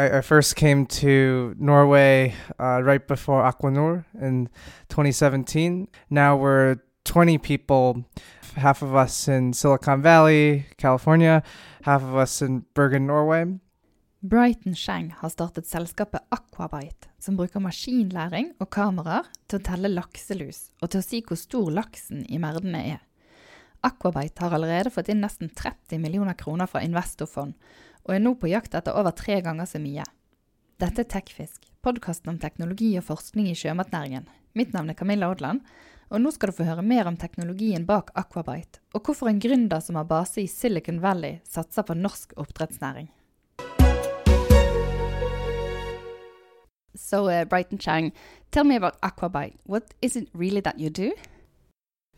I, I first came to Norway uh, right before Aquanur in 2017. Now we're 20 people, half of us in Silicon Valley, California, half of us in Bergen, Norway. Brighton Shang har startet selskapet Aquabite, som bruker maskinlæring og kameraer til å telle lakselus og til å si hvor stor laksen i merdene er. Aquabite har allerede fått inn nesten 30 millioner kroner fra investorfond, og er nå på jakt etter over tre ganger så mye. Dette er Tekfisk, podkasten om teknologi og forskning i sjømatnæringen. Mitt navn er Camilla Odland, og nå skal du få høre mer om teknologien bak Aquabite, og hvorfor en gründer som har base i Silicon Valley, satser på norsk oppdrettsnæring. So, uh, Brighton Chang, tell me about Aquabite. What is it really that you do?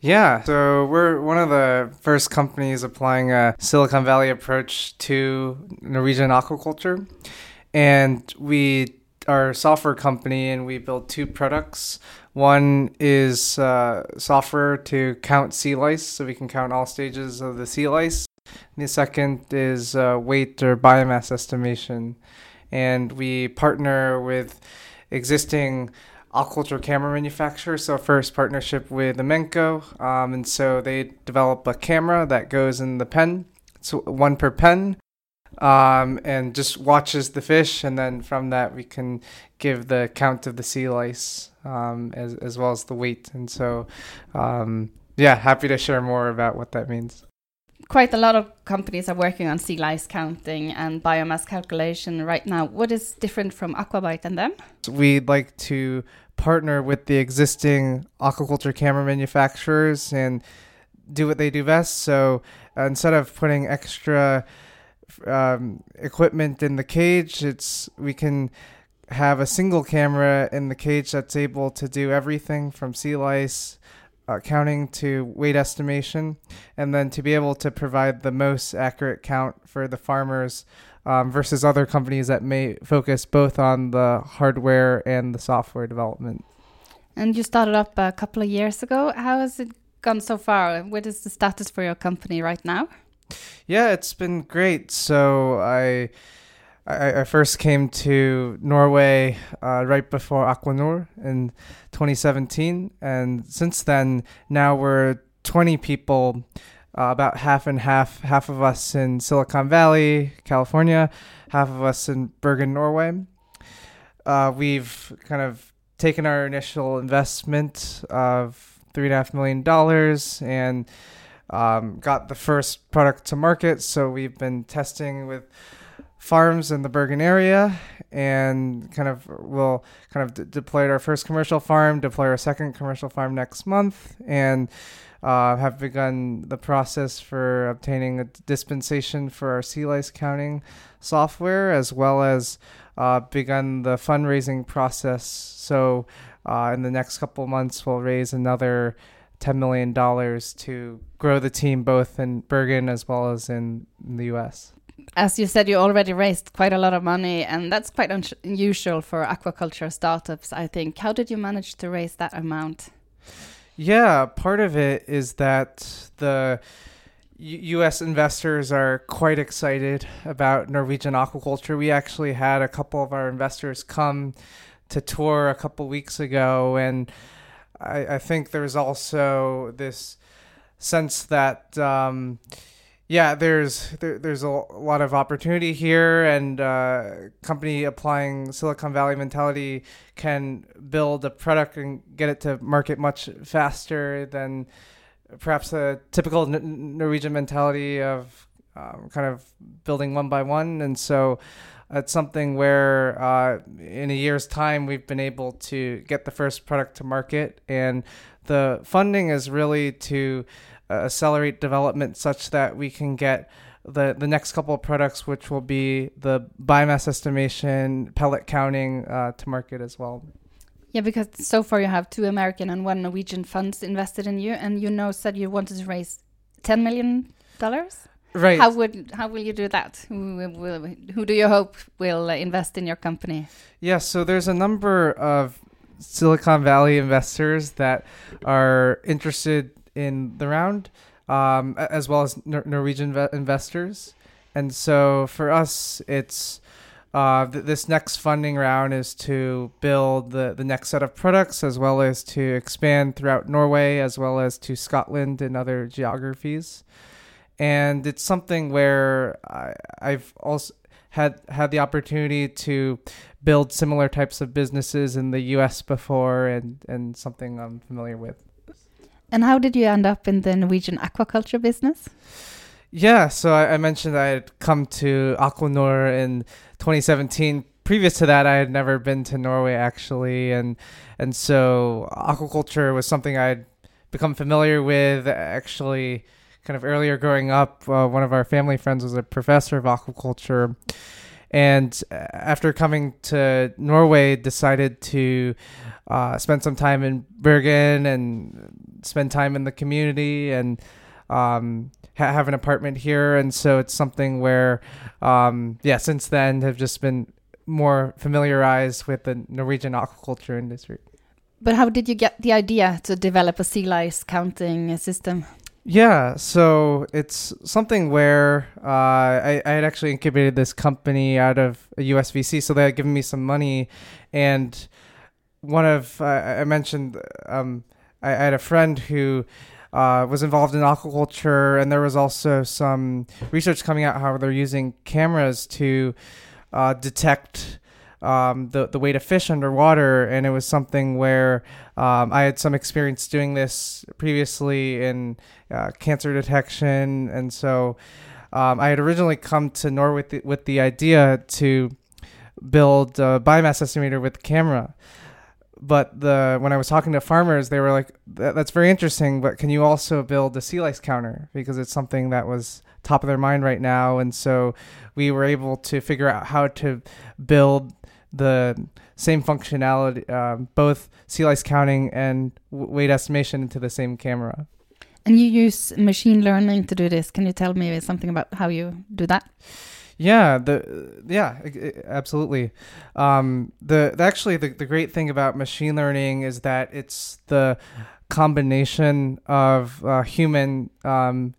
Yeah, so we're one of the first companies applying a Silicon Valley approach to Norwegian aquaculture. And we are a software company and we build two products. One is uh, software to count sea lice, so we can count all stages of the sea lice. And the second is uh, weight or biomass estimation. And we partner with existing aquaculture camera manufacturer. So first partnership with Imenco, um, and so they develop a camera that goes in the pen. It's one per pen, um, and just watches the fish, and then from that we can give the count of the sea lice um, as as well as the weight. And so, um, yeah, happy to share more about what that means quite a lot of companies are working on sea lice counting and biomass calculation right now. What is different from Aquabyte and them? We'd like to partner with the existing aquaculture camera manufacturers and do what they do best. So uh, instead of putting extra um, equipment in the cage, it's we can have a single camera in the cage that's able to do everything from sea lice uh, counting to weight estimation, and then to be able to provide the most accurate count for the farmers um, versus other companies that may focus both on the hardware and the software development. And you started up a couple of years ago. How has it gone so far? What is the status for your company right now? Yeah, it's been great. So I I, I first came to Norway uh, right before Aquanor in 2017, and since then, now we're 20 people, uh, about half and half. Half of us in Silicon Valley, California, half of us in Bergen, Norway. Uh, we've kind of taken our initial investment of three and a half million dollars and um, got the first product to market. So we've been testing with farms in the Bergen area and kind of we'll kind of d- deploy our first commercial farm, deploy our second commercial farm next month, and uh, have begun the process for obtaining a dispensation for our sea lice counting software, as well as uh, begun the fundraising process. So, uh, in the next couple months, we'll raise another $10 million to grow the team both in Bergen as well as in, in the US as you said, you already raised quite a lot of money, and that's quite unusual for aquaculture startups, I think. How did you manage to raise that amount? Yeah, part of it is that the US investors are quite excited about Norwegian aquaculture. We actually had a couple of our investors come to tour a couple weeks ago, and I, I think there's also this sense that. Um, yeah, there's there, there's a lot of opportunity here, and uh, company applying Silicon Valley mentality can build a product and get it to market much faster than perhaps a typical Norwegian mentality of um, kind of building one by one. And so it's something where uh, in a year's time we've been able to get the first product to market, and the funding is really to uh, accelerate development such that we can get the the next couple of products, which will be the biomass estimation, pellet counting, uh, to market as well. Yeah, because so far you have two American and one Norwegian funds invested in you, and you know said you wanted to raise ten million dollars. Right. How would how will you do that? Who, will, who do you hope will invest in your company? Yeah, so there's a number of Silicon Valley investors that are interested in the round, um, as well as Nor- Norwegian ve- investors. And so for us, it's uh, th- this next funding round is to build the, the next set of products as well as to expand throughout Norway as well as to Scotland and other geographies. And it's something where I, I've also had had the opportunity to build similar types of businesses in the US before and, and something I'm familiar with. And how did you end up in the Norwegian aquaculture business? Yeah, so I, I mentioned I had come to Aquanor in 2017. Previous to that, I had never been to Norway actually, and and so aquaculture was something I'd become familiar with actually. Kind of earlier growing up, uh, one of our family friends was a professor of aquaculture, and after coming to Norway, decided to uh, spend some time in Bergen and spend time in the community and um, ha- have an apartment here, and so it's something where, um, yeah, since then have just been more familiarized with the Norwegian aquaculture industry. But how did you get the idea to develop a sea lice counting system? Yeah, so it's something where uh, I, I had actually incubated this company out of a USVC, so they had given me some money, and one of uh, I mentioned um, I, I had a friend who uh, was involved in aquaculture, and there was also some research coming out how they're using cameras to uh, detect um, the the weight of fish underwater, and it was something where um, I had some experience doing this previously in uh, cancer detection, and so um, I had originally come to Norway with the, with the idea to build a biomass estimator with camera. But the when I was talking to farmers, they were like, that, "That's very interesting, but can you also build a sea lice counter? Because it's something that was top of their mind right now?" And so we were able to figure out how to build the same functionality, um, both sea lice counting and weight estimation into the same camera. And you use machine learning to do this. Can you tell me something about how you do that? Yeah, the yeah, absolutely. Um, the, the actually the, the great thing about machine learning is that it's the combination of uh, human um,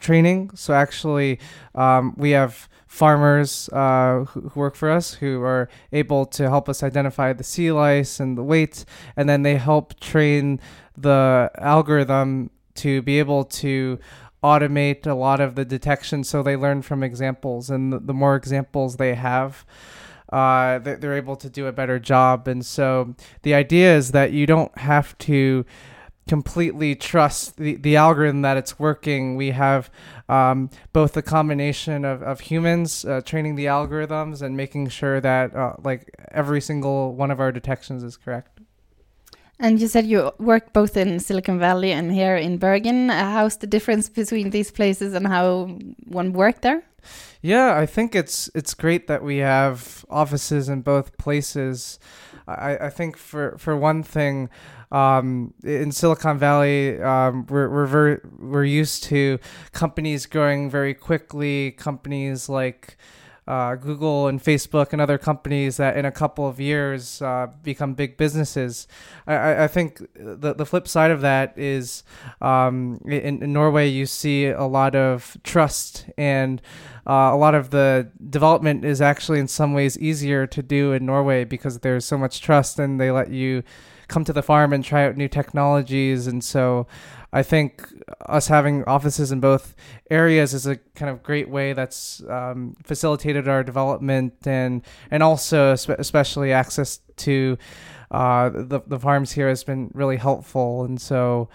training. So actually, um, we have farmers uh, who, work for us who are able to help us identify the sea lice and the weight, and then they help train the algorithm to be able to automate a lot of the detection so they learn from examples and the, the more examples they have uh, they're able to do a better job and so the idea is that you don't have to completely trust the, the algorithm that it's working we have um, both the combination of, of humans uh, training the algorithms and making sure that uh, like every single one of our detections is correct and you said you work both in Silicon Valley and here in Bergen. Uh, how's the difference between these places and how one worked there? Yeah, I think it's it's great that we have offices in both places. I, I think for for one thing, um, in Silicon Valley, um, we're we're we're used to companies growing very quickly. Companies like uh, Google and Facebook and other companies that in a couple of years uh, become big businesses. I, I, think the, the flip side of that is um, in, in, Norway, you see a lot of trust and uh, a lot of the development is actually in some ways easier to do in Norway because there's so much trust and they let you come to the farm and try out new technologies. And so I think us having offices in both areas is a kind of great way that's um, facilitated our development and and also especially access to uh, the the farms here has been really helpful. And so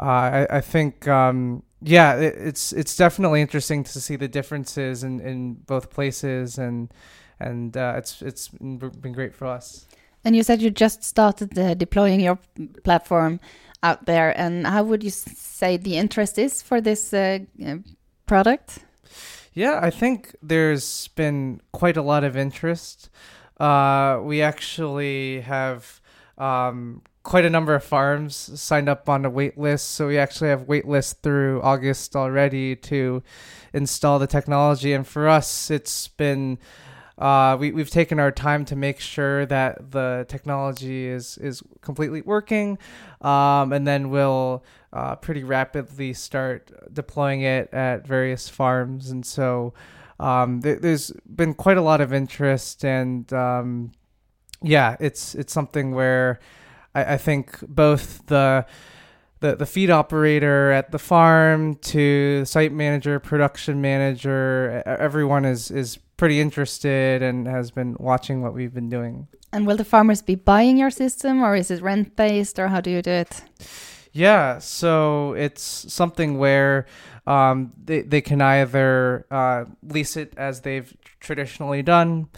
uh, I, I think. Um, yeah, it, it's it's definitely interesting to see the differences in, in both places, and and uh, it's it's been great for us. And you said you just started uh, deploying your platform out there, and how would you say the interest is for this uh, uh, product? Yeah, I think there's been quite a lot of interest. Uh, we actually have um, quite a number of farms signed up on a wait list. So we actually have wait lists through August already to install the technology. And for us, it's been uh, we, we've taken our time to make sure that the technology is, is completely working, um, and then we'll uh, pretty rapidly start deploying it at various farms. And so um, th- there's been quite a lot of interest, and um, yeah, it's it's something where I, I think both the the, the feed operator at the farm to the site manager, production manager, everyone is, is pretty interested and has been watching what we've been doing. And will the farmers be buying your system or is it rent based or how do you do it? Yeah, so it's something where um, they, they can either uh, lease it as they've traditionally done,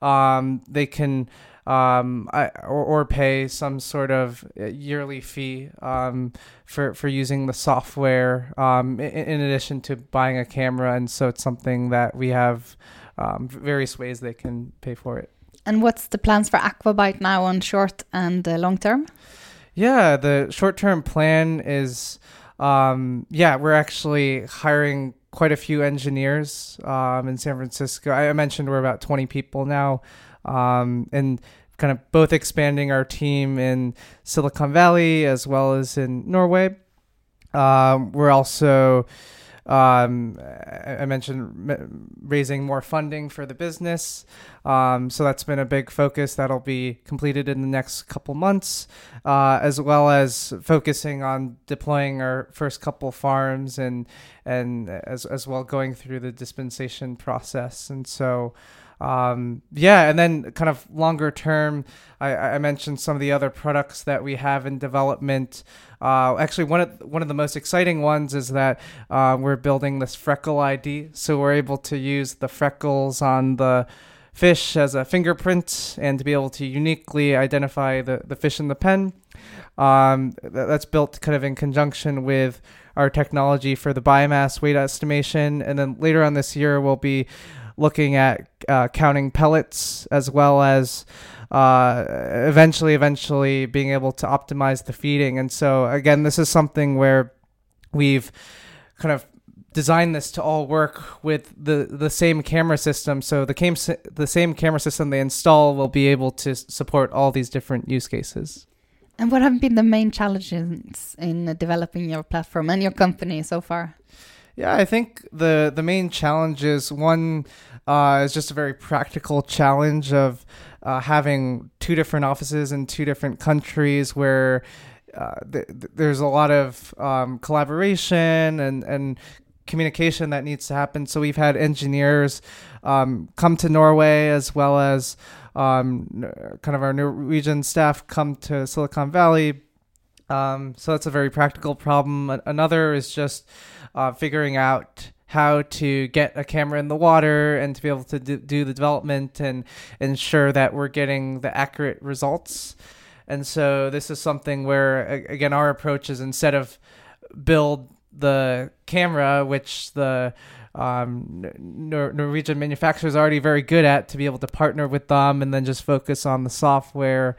um, they can um, I, or, or pay some sort of uh, yearly fee um, for, for using the software um, in, in, addition to buying a camera. And so it's something that we have um, various ways they can pay for it. And what's the plans for Aquabyte now on short and uh, long term? Yeah, the short term plan is, um, yeah, we're actually hiring quite a few engineers um, in San Francisco. I mentioned we're about 20 people now um, and kind of both expanding our team in Silicon Valley as well as in Norway. Um, we're also, um, I mentioned raising more funding for the business. Um, so that's been a big focus that'll be completed in the next couple months, uh, as well as focusing on deploying our first couple farms and and as as well going through the dispensation process. And so um, yeah, and then kind of longer term, I, I, mentioned some of the other products that we have in development. Uh, actually, one of one of the most exciting ones is that uh, we're building this freckle ID, so we're able to use the freckles on the fish as a fingerprint and to be able to uniquely identify the, the fish in the pen. Um, that's built kind of in conjunction with our technology for the biomass weight estimation, and then later on this year we'll be looking at uh, counting pellets as well as uh, eventually, eventually being able to optimize the feeding. And so, again, this is something where we've kind of designed this to all work with the, the same camera system. So the, the same camera system they install will be able to support all these different use cases. And what have been the main challenges in developing your platform and your company so far? Yeah, I think the the main challenge is one uh, is just a very practical challenge of uh, having two different offices in two different countries where uh, th- there's a lot of um, collaboration and and communication that needs to happen. So we've had engineers um, come to Norway as well as um, kind of our Norwegian staff come to Silicon Valley. Um, so that's a very practical problem. Another is just uh, figuring out how to get a camera in the water and to be able to do, the development and ensure that we're getting the accurate results. And so this is something where again our approach is instead of build the camera, which the um, Nor- Norwegian manufacturers are already very good at, to be able to partner with them and then just focus on the software.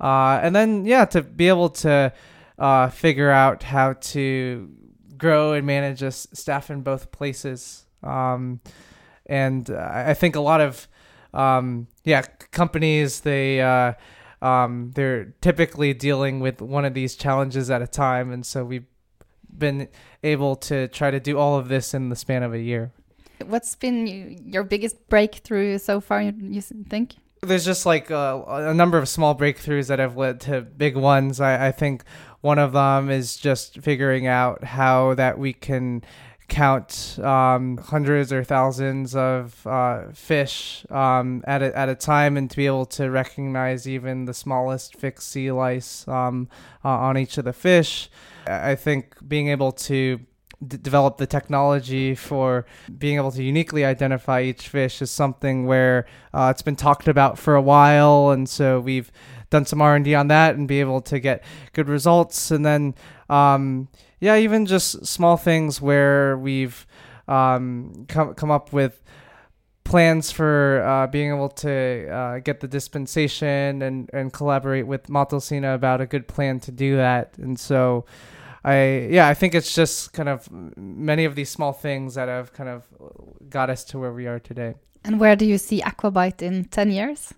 Uh, and then, yeah, to be able to uh, figure out how to grow and manage a staff in both places. Um, and I think a lot of um, yeah companies they uh, um, they're typically dealing with one of these challenges at a time, and so we've been able to try to do all of this in the span of a year. What's been your biggest breakthrough so far? You think? There's just like a, a number of small breakthroughs that have led to big ones. I, I think one of them is just figuring out how that we can count um, hundreds or thousands of uh, fish um, at, a, at a time and to be able to recognize even the smallest fixed sea lice um, uh, on each of the fish. I think being able to d- develop the technology for being able to uniquely identify each fish is something where uh, it's been talked about for a while, and so we've done some R and D on that and be able to get good results. And then, um, yeah, even just small things where we've um, come come up with plans for uh, being able to uh, get the dispensation and, and collaborate with Mattilsynet about a good plan to do that. And so I yeah, I think it's just kind of many of these small things that have kind of got us to where we are today. And where do you see Aquabyte in 10 years?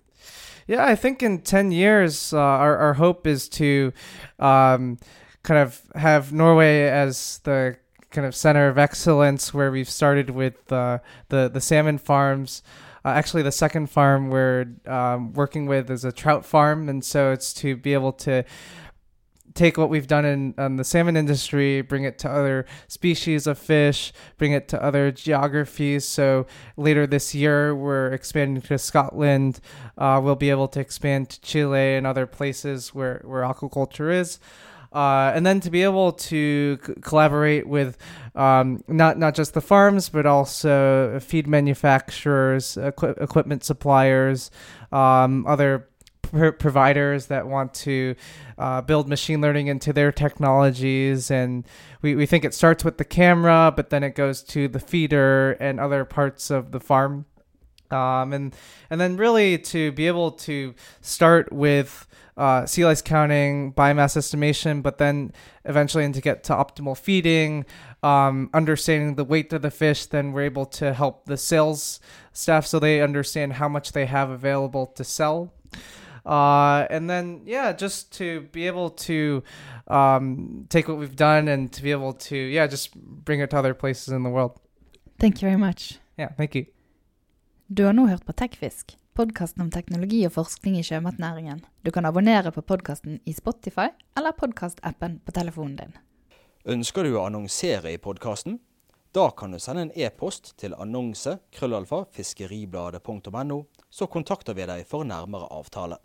Yeah, I think in 10 years, uh, our, our hope is to um, kind of have Norway as the kind of center of excellence where we've started with uh, the the salmon farms. Uh, actually, the second farm we're um, working with is a trout farm, and so it's to be able to take what we've done in, in the salmon industry, bring it to other species of fish, bring it to other geographies. So later this year, we're expanding to Scotland. Uh, we'll be able to expand to Chile and other places where, where aquaculture is. Uh, and then to be able to c- collaborate with um, not not just the farms, but also feed manufacturers, equi- equipment suppliers, um, other pr- providers that want to uh, build machine learning into their technologies. And we, we think it starts with the camera, but then it goes to the feeder and other parts of the farm. Um, and and then really to be able to start with uh, sea lice counting, biomass estimation, but then eventually to get to optimal feeding, um, understanding the weight of the fish, then we're able to help the sales staff so they understand how much they have available to sell. Uh, and then, yeah, just to be able to um, take what we've done and to be able to, yeah, just bring it to other places in the world. Thank you very much. Yeah, thank you. Du har nå hørt på Tekfisk, podkasten om teknologi og forskning i sjømatnæringen. Du kan abonnere på podkasten i Spotify eller podkastappen på telefonen din. Ønsker du å annonsere i podkasten? Da kan du sende en e-post til annonse krøllalfa fiskeribladet.no, så kontakter vi deg for nærmere avtale.